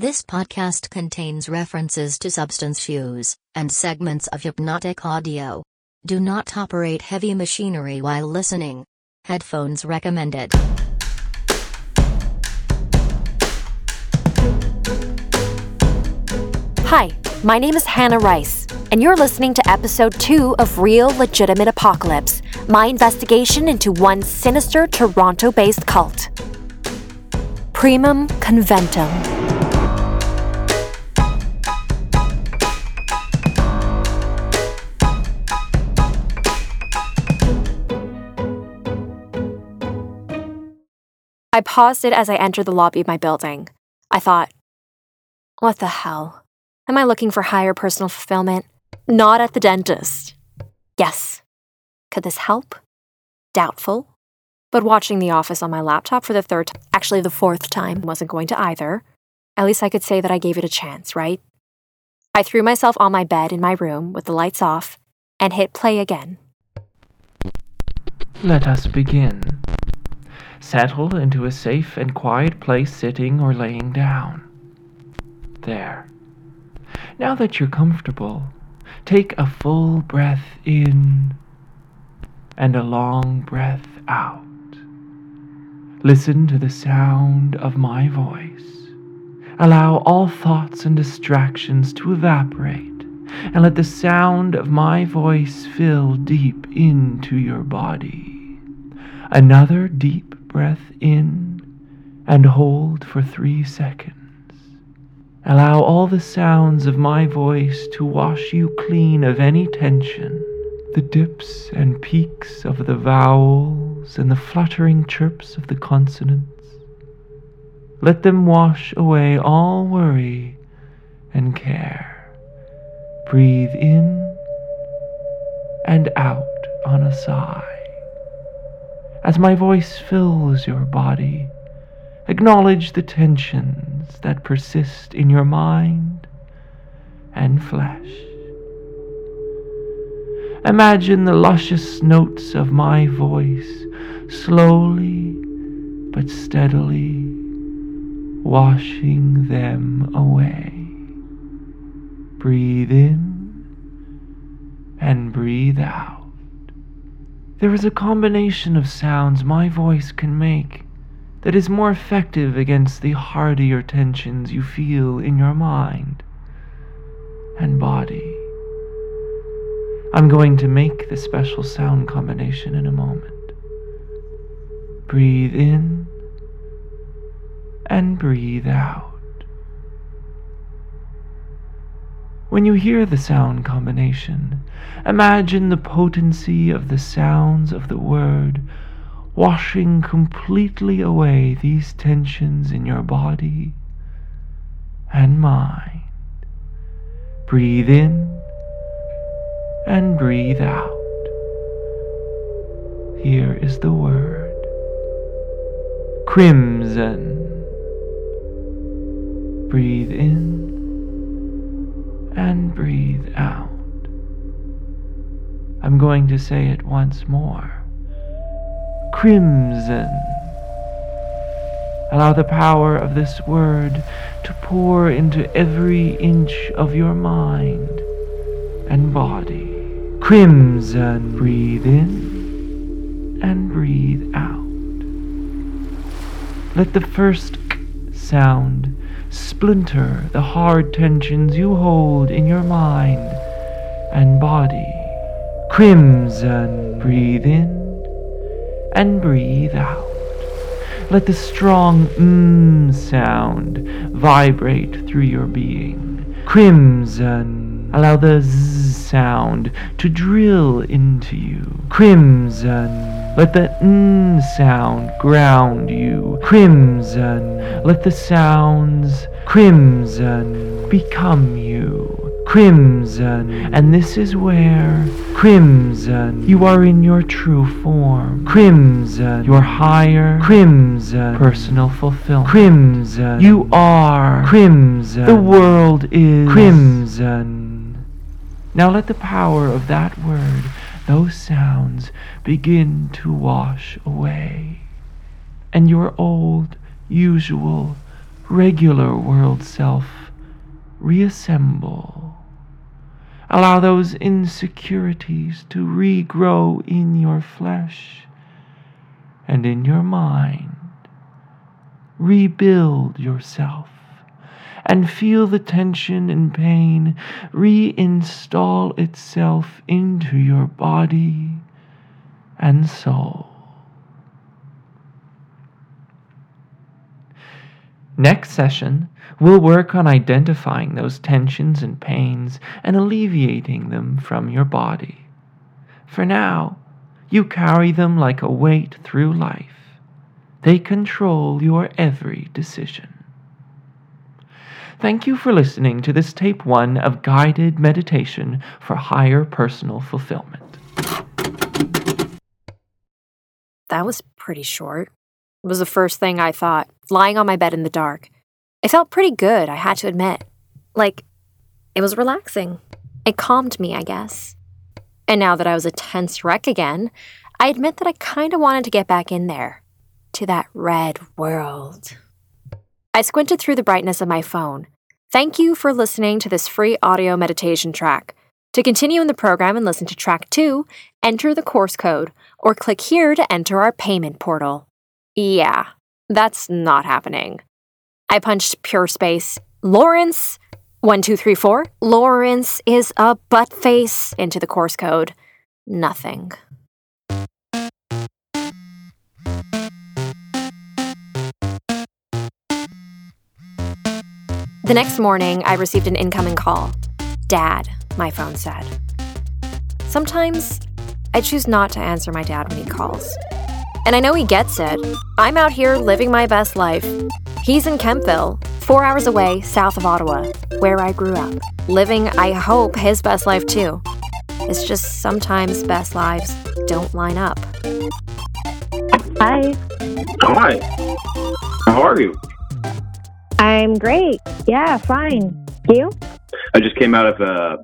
This podcast contains references to substance use and segments of hypnotic audio. Do not operate heavy machinery while listening. Headphones recommended. Hi, my name is Hannah Rice, and you're listening to episode 2 of Real Legitimate Apocalypse, my investigation into one sinister Toronto based cult. Primum Conventum. I paused it as I entered the lobby of my building. I thought, what the hell? Am I looking for higher personal fulfillment? Not at the dentist. Yes. Could this help? Doubtful. But watching The Office on my laptop for the third, actually the fourth time, wasn't going to either. At least I could say that I gave it a chance, right? I threw myself on my bed in my room with the lights off and hit play again. Let us begin. Settle into a safe and quiet place sitting or laying down. There. Now that you're comfortable, take a full breath in and a long breath out. Listen to the sound of my voice. Allow all thoughts and distractions to evaporate, and let the sound of my voice fill deep into your body. Another deep breath in and hold for three seconds. Allow all the sounds of my voice to wash you clean of any tension. The dips and peaks of the vowels and the fluttering chirps of the consonants. Let them wash away all worry and care. Breathe in and out on a sigh. As my voice fills your body, acknowledge the tensions that persist in your mind and flesh. Imagine the luscious notes of my voice slowly but steadily washing them away. Breathe in and breathe out. There is a combination of sounds my voice can make that is more effective against the hardier tensions you feel in your mind and body. I'm going to make the special sound combination in a moment. Breathe in and breathe out. When you hear the sound combination, imagine the potency of the sounds of the word washing completely away these tensions in your body and mind. Breathe in and breathe out. Here is the word crimson. Breathe in and breathe out. I'm going to say it once more crimson. Allow the power of this word to pour into every inch of your mind and body. Crimson. Breathe in and breathe out. Let the first k sound splinter the hard tensions you hold in your mind and body. Crimson. Breathe in and breathe out. Let the strong mmm sound vibrate through your being. Crimson. Allow the z sound to drill into you. Crimson. Let the n sound ground you. Crimson. Let the sounds crimson become you crimson. And this is where crimson, you are in your true form. Crimson, your higher crimson, personal fulfillment. Crimson, you are crimson. The world is crimson. Now let the power of that word, those sounds, begin to wash away. And your old, usual, regular world self reassemble. Allow those insecurities to regrow in your flesh and in your mind. Rebuild yourself and feel the tension and pain reinstall itself into your body and soul. Next session, we'll work on identifying those tensions and pains and alleviating them from your body. For now, you carry them like a weight through life. They control your every decision. Thank you for listening to this tape one of Guided Meditation for Higher Personal Fulfillment. That was pretty short. It was the first thing I thought, lying on my bed in the dark. It felt pretty good, I had to admit. Like, it was relaxing. It calmed me, I guess. And now that I was a tense wreck again, I admit that I kind of wanted to get back in there, to that red world. I squinted through the brightness of my phone. Thank you for listening to this free audio meditation track. To continue in the program and listen to track two, enter the course code or click here to enter our payment portal. Yeah, that's not happening. I punched pure space. Lawrence, one, two, three, four. Lawrence is a butt face into the course code. Nothing. The next morning, I received an incoming call. Dad, my phone said. Sometimes I choose not to answer my dad when he calls. And I know he gets it. I'm out here living my best life. He's in Kemptville, four hours away south of Ottawa, where I grew up, living, I hope, his best life too. It's just sometimes best lives don't line up. Hi, Hi. How are you? I'm great. Yeah, fine. You? I just came out of a,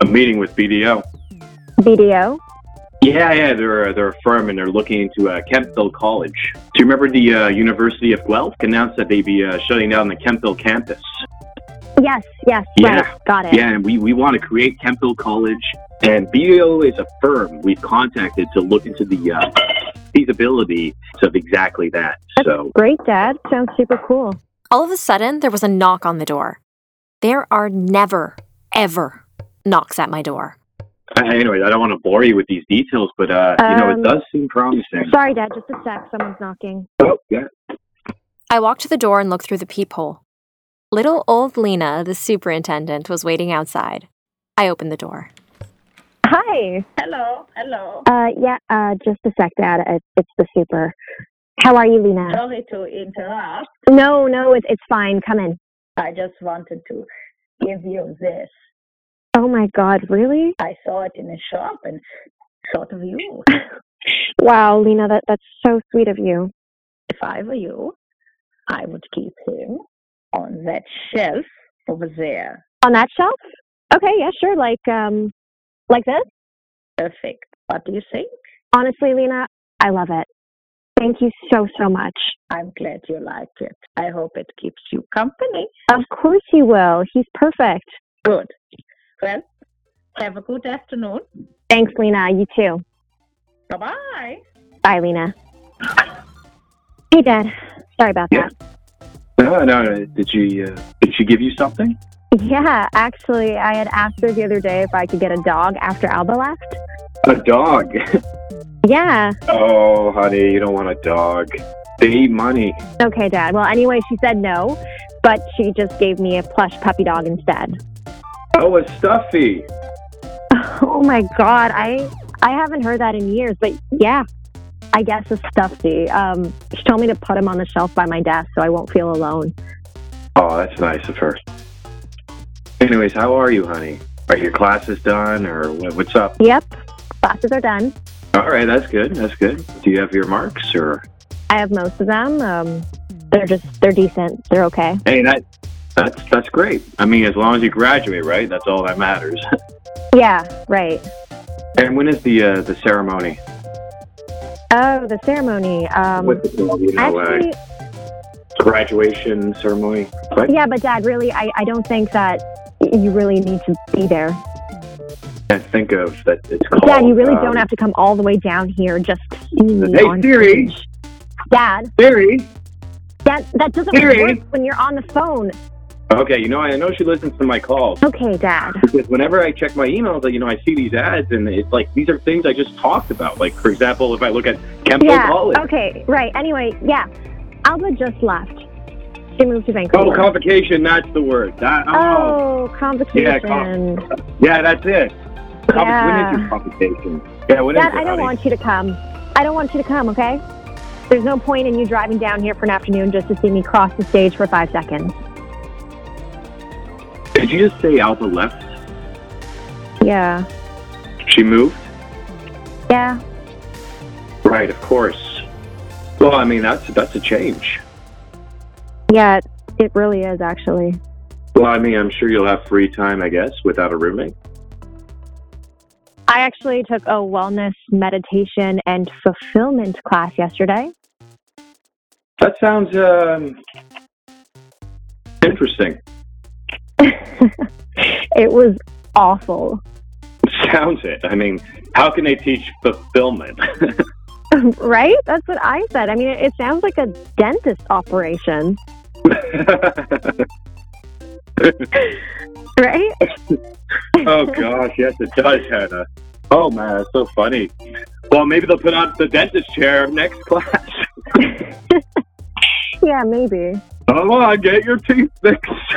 a meeting with BDO. BDO? Yeah, yeah, they're a, they're a firm and they're looking into uh, Kemptville College. Do you remember the uh, University of Guelph announced that they'd be uh, shutting down the Kemptville campus? Yes, yes, Yeah, right. Got it. Yeah, and we, we want to create Kemptville College. And BDO is a firm we've contacted to look into the uh, feasibility of exactly that. So, Great, Dad. Sounds super cool. All of a sudden, there was a knock on the door. There are never, ever knocks at my door. uh, anyway, I don't want to bore you with these details, but uh, you know, Um, it does seem promising. Sorry, Dad. Just a sec. Someone's knocking. Oh, yeah. I walked to the door and looked through the peephole. Little old Lena, the superintendent, was waiting outside. I opened the door. Hi. Hello, hello. Uh, yeah. Uh, just a sec, Dad. It's, it's the super. How are you, Lena? Sorry to interrupt. No, no, it's it's fine. Come in. I just wanted to give you this. Oh my God, really? I saw it in a shop and thought of you. Wow, Lena, that that's so sweet of you. If I were you, I would keep him on that shelf over there. On that shelf? Okay, yeah, sure. Like um, like this. Perfect. What do you think? Honestly, Lena, I love it. Thank you so so much. I'm glad you like it. I hope it keeps you company. Of course you will. He's perfect. Good. Well, have a good afternoon. Thanks, Lena. You too. Bye bye. Bye, Lena. Hey, Dad. Sorry about Yeah. No, no, no. Did she, uh, did she give you something? Yeah, actually, I had asked her the other day if I could get a dog after Alba left. A dog. Yeah. Oh, honey, you don't want a dog. They need money. Okay, Dad. Well, anyway, she said no, but she just gave me a plush puppy dog instead. Oh, a stuffy. Oh my God, I I haven't heard that in years, but yeah, I guess a stuffy. Um, she told me to put him on the shelf by my desk so I won't feel alone. Oh, that's nice of her. Anyways, how are you, honey? Are your classes done, or what's up? Yep, classes are done. All right, that's good. That's good. Do you have your marks, or? I have most of them. Um, they're just they're decent. They're okay. Hey, that that's that's great. I mean, as long as you graduate, right? That's all that matters. Yeah, right. and when is the uh, the ceremony? Oh, the ceremony. Um, With the, you know, uh, actually, graduation ceremony. Right? Yeah, but Dad, really, I, I don't think that you really need to be there. Think of that. It's called. Dad, you really um, don't have to come all the way down here just to see me Hey, on Siri. stage. Dad, Siri. that that doesn't Siri. work when you're on the phone. Okay, you know I know she listens to my calls Okay, Dad. because whenever I check my emails, you know I see these ads and it's like these are things I just talked about. Like for example, if I look at Kempo Yeah. College. Okay. Right. Anyway, yeah. Alba just left. She moved to Vancouver. Oh, convocation, that's the word. That, oh, Oh, convocation. yeah, that's it. Yeah. When is your? Yeah, when Dad, I don't honey? want you to come. I don't want you to come. Okay. There's no point in you driving down here for an afternoon just to see me cross the stage for five seconds. Did you just say Alba left? Yeah. She moved? Yeah. Right, of course. Well, I mean that's that's a change. Yeah. It really is actually. Well, I mean, I'm sure you'll have free time, I guess, without a roommate. I actually took a wellness, meditation, and fulfillment class yesterday. That sounds um, interesting. it was awful. Sounds it. I mean, how can they teach fulfillment? right? That's what I said. I mean, it, it sounds like a dentist operation, right? Oh gosh, yes, it does, Hannah. Oh man, that's so funny. Well, maybe they'll put on the dentist chair next class. yeah, maybe. Come on, get your teeth fixed.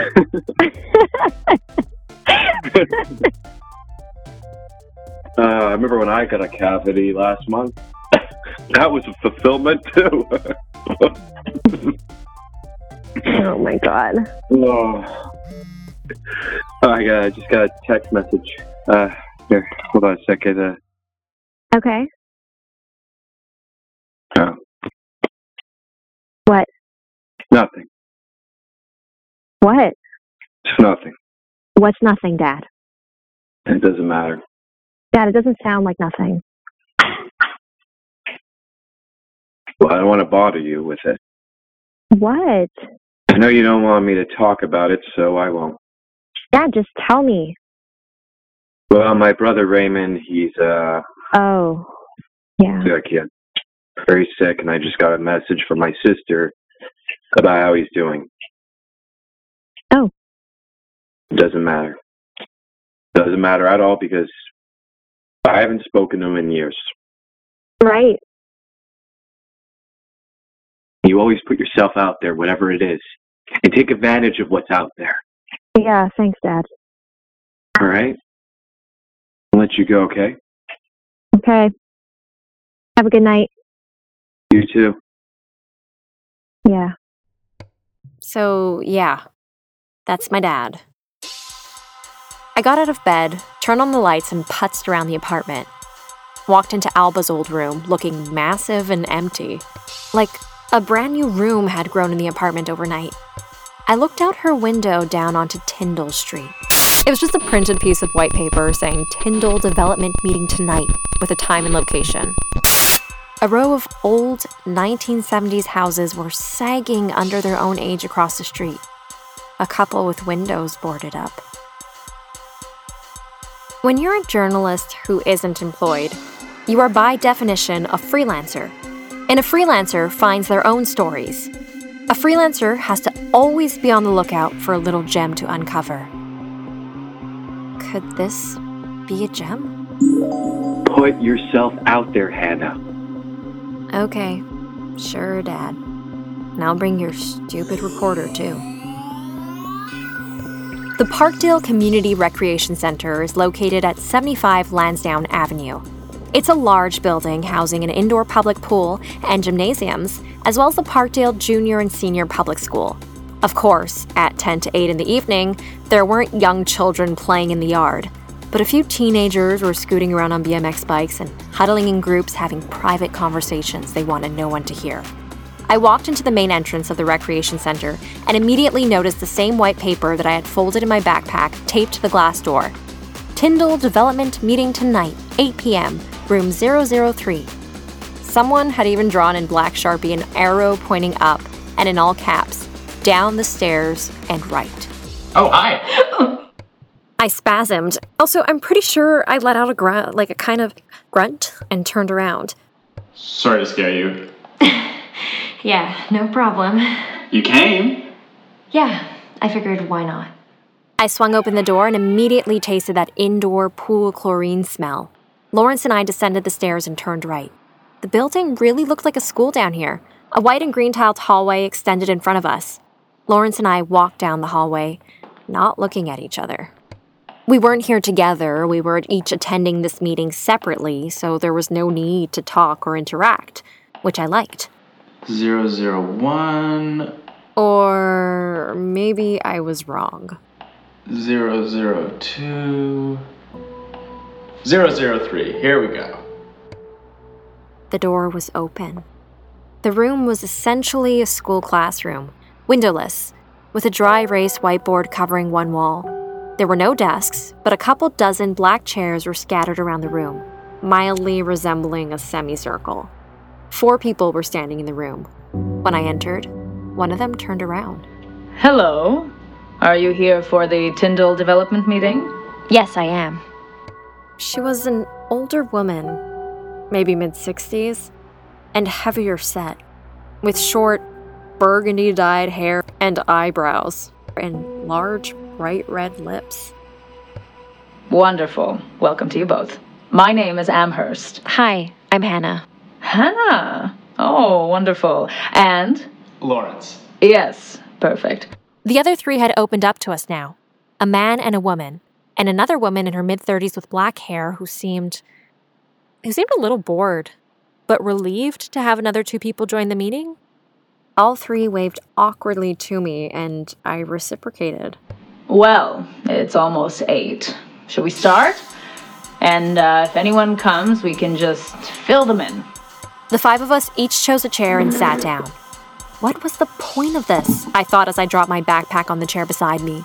uh, I remember when I got a cavity last month. that was a fulfillment too. Oh my god. oh. I got, I just got a text message. Uh, here, hold on a second. Uh, Okay. Oh. What? nothing. What? It's nothing. What's nothing, Dad? It doesn't matter. Dad, it doesn't sound like nothing. Well, I don't want to bother you with it. What? I know you don't want me to talk about it, so I won't. Dad, just tell me. Well, my brother Raymond, he's uh, Oh. Yeah. he had very sick, and I just got a message from my sister about how he's doing. Oh. It doesn't matter. Doesn't matter at all because I haven't spoken to him in years. Right. You always put yourself out there, whatever it is, and take advantage of what's out there. Yeah, thanks, Dad. All right? I'll let you go, okay? Okay. Have a good night. You too. Yeah. So, yeah, that's my dad. I got out of bed, turned on the lights, and putzed around the apartment. Walked into Alba's old room, looking massive and empty. Like a brand new room had grown in the apartment overnight. I looked out her window down onto Tyndall Street. It was just a printed piece of white paper saying Tyndall Development Meeting Tonight with a time and location. A row of old 1970s houses were sagging under their own age across the street. A couple with windows boarded up. When you're a journalist who isn't employed, you are by definition a freelancer. And a freelancer finds their own stories. A freelancer has to always be on the lookout for a little gem to uncover. Could this be a gem? Put yourself out there, Hannah. Okay, sure, Dad. Now bring your stupid recorder, too. The Parkdale Community Recreation Center is located at 75 Lansdowne Avenue. It's a large building housing an indoor public pool and gymnasiums, as well as the Parkdale Junior and Senior Public School. Of course, at 10 to 8 in the evening, there weren't young children playing in the yard, but a few teenagers were scooting around on BMX bikes and huddling in groups having private conversations they wanted no one to hear. I walked into the main entrance of the recreation center and immediately noticed the same white paper that I had folded in my backpack taped to the glass door. Tyndall Development Meeting Tonight, 8 p.m., room 003. Someone had even drawn in black sharpie an arrow pointing up and in all caps, down the stairs and right. Oh, hi. I spasmed. Also, I'm pretty sure I let out a grunt, like a kind of grunt, and turned around. Sorry to scare you. Yeah, no problem. You came? Yeah, I figured why not? I swung open the door and immediately tasted that indoor pool chlorine smell. Lawrence and I descended the stairs and turned right. The building really looked like a school down here. A white and green tiled hallway extended in front of us. Lawrence and I walked down the hallway, not looking at each other. We weren't here together, we were each attending this meeting separately, so there was no need to talk or interact, which I liked. Zero zero one Or maybe I was wrong. zero zero two zero zero three. Here we go. The door was open. The room was essentially a school classroom, windowless, with a dry erase whiteboard covering one wall. There were no desks, but a couple dozen black chairs were scattered around the room, mildly resembling a semicircle. Four people were standing in the room. When I entered, one of them turned around. Hello. Are you here for the Tyndall development meeting? Yes, I am. She was an older woman, maybe mid 60s, and heavier set, with short, burgundy dyed hair and eyebrows, and large, bright red lips. Wonderful. Welcome to you both. My name is Amherst. Hi, I'm Hannah. Hannah. Oh, wonderful. And Lawrence. yes, perfect. The other three had opened up to us now a man and a woman, and another woman in her mid 30s with black hair who seemed. who seemed a little bored, but relieved to have another two people join the meeting. All three waved awkwardly to me, and I reciprocated. Well, it's almost eight. Should we start? And uh, if anyone comes, we can just fill them in. The five of us each chose a chair and sat down. What was the point of this? I thought as I dropped my backpack on the chair beside me.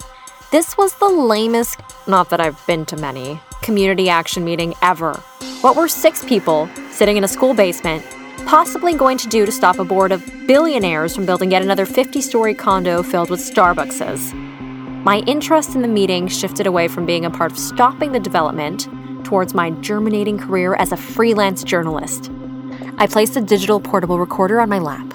This was the lamest, not that I've been to many, community action meeting ever. What were six people sitting in a school basement possibly going to do to stop a board of billionaires from building yet another 50 story condo filled with Starbuckses? My interest in the meeting shifted away from being a part of stopping the development towards my germinating career as a freelance journalist. I placed a digital portable recorder on my lap.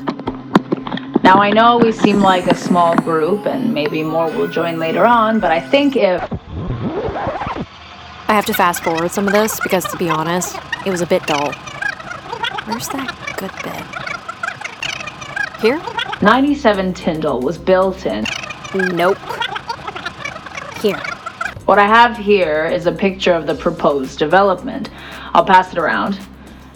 Now, I know we seem like a small group, and maybe more will join later on, but I think if. I have to fast forward some of this because, to be honest, it was a bit dull. Where's that good bit? Here? 97 Tyndall was built in. Nope. Here. What I have here is a picture of the proposed development. I'll pass it around.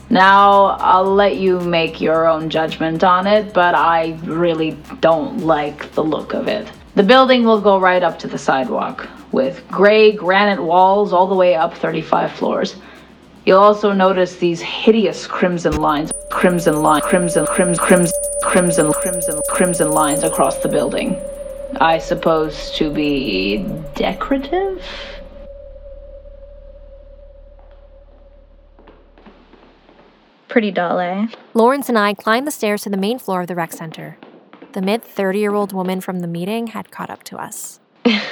Now, I'll let you make your own judgment on it, but I really don't like the look of it. The building will go right up to the sidewalk, with gray granite walls all the way up 35 floors. You'll also notice these hideous crimson lines, crimson line, crimson, crimson, crimson, crimson, crimson, crimson lines across the building. I suppose to be decorative? Pretty dull, eh? Lawrence and I climbed the stairs to the main floor of the rec center. The mid 30 year old woman from the meeting had caught up to us.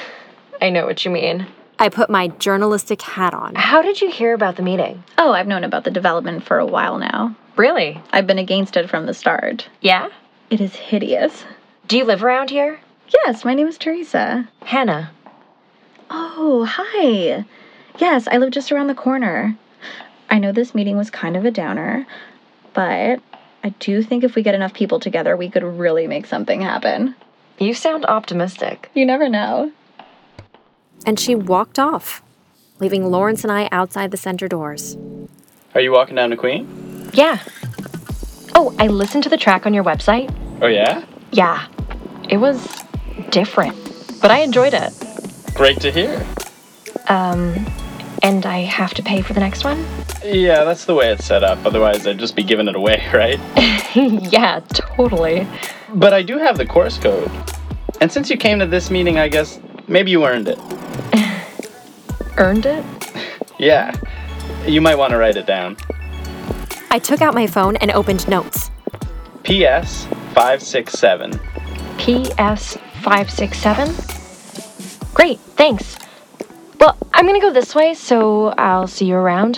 I know what you mean. I put my journalistic hat on. How did you hear about the meeting? Oh, I've known about the development for a while now. Really? I've been against it from the start. Yeah? It is hideous. Do you live around here? Yes, my name is Teresa. Hannah. Oh, hi. Yes, I live just around the corner. I know this meeting was kind of a downer, but I do think if we get enough people together, we could really make something happen. You sound optimistic. You never know. And she walked off, leaving Lawrence and I outside the center doors. Are you walking down to Queen? Yeah. Oh, I listened to the track on your website. Oh, yeah? Yeah. It was different, but I enjoyed it. Great to hear. Um, and I have to pay for the next one? Yeah, that's the way it's set up. Otherwise, I'd just be giving it away, right? yeah, totally. But I do have the course code. And since you came to this meeting, I guess maybe you earned it. Earned it? Yeah. You might want to write it down. I took out my phone and opened notes. P.S. 567. PS 567? Great, thanks. Well, I'm gonna go this way, so I'll see you around.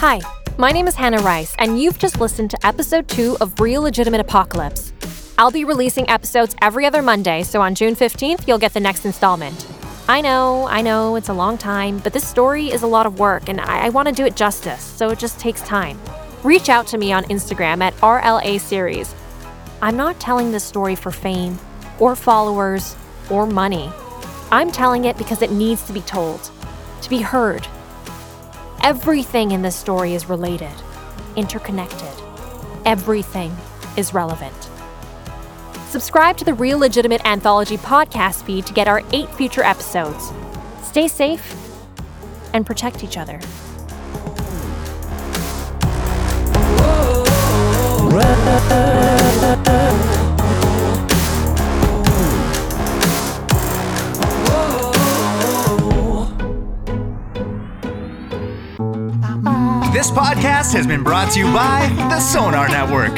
Hi, my name is Hannah Rice, and you've just listened to episode two of Real Legitimate Apocalypse. I'll be releasing episodes every other Monday, so on June 15th, you'll get the next installment. I know, I know, it's a long time, but this story is a lot of work, and I, I want to do it justice, so it just takes time. Reach out to me on Instagram at RLA Series. I'm not telling this story for fame, or followers, or money. I'm telling it because it needs to be told, to be heard. Everything in this story is related, interconnected. Everything is relevant. Subscribe to the Real Legitimate Anthology podcast feed to get our eight future episodes. Stay safe and protect each other. This podcast has been brought to you by the Sonar Network.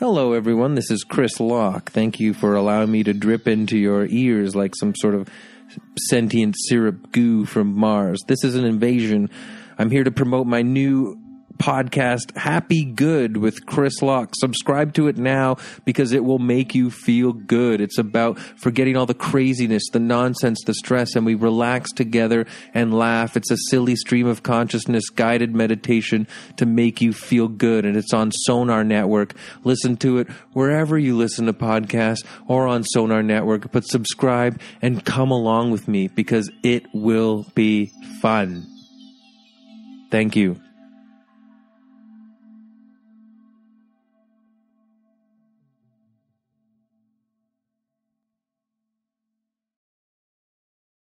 Hello, everyone. This is Chris Locke. Thank you for allowing me to drip into your ears like some sort of sentient syrup goo from Mars. This is an invasion. I'm here to promote my new podcast, Happy Good with Chris Locke. Subscribe to it now because it will make you feel good. It's about forgetting all the craziness, the nonsense, the stress, and we relax together and laugh. It's a silly stream of consciousness guided meditation to make you feel good. And it's on Sonar Network. Listen to it wherever you listen to podcasts or on Sonar Network. But subscribe and come along with me because it will be fun. Thank you.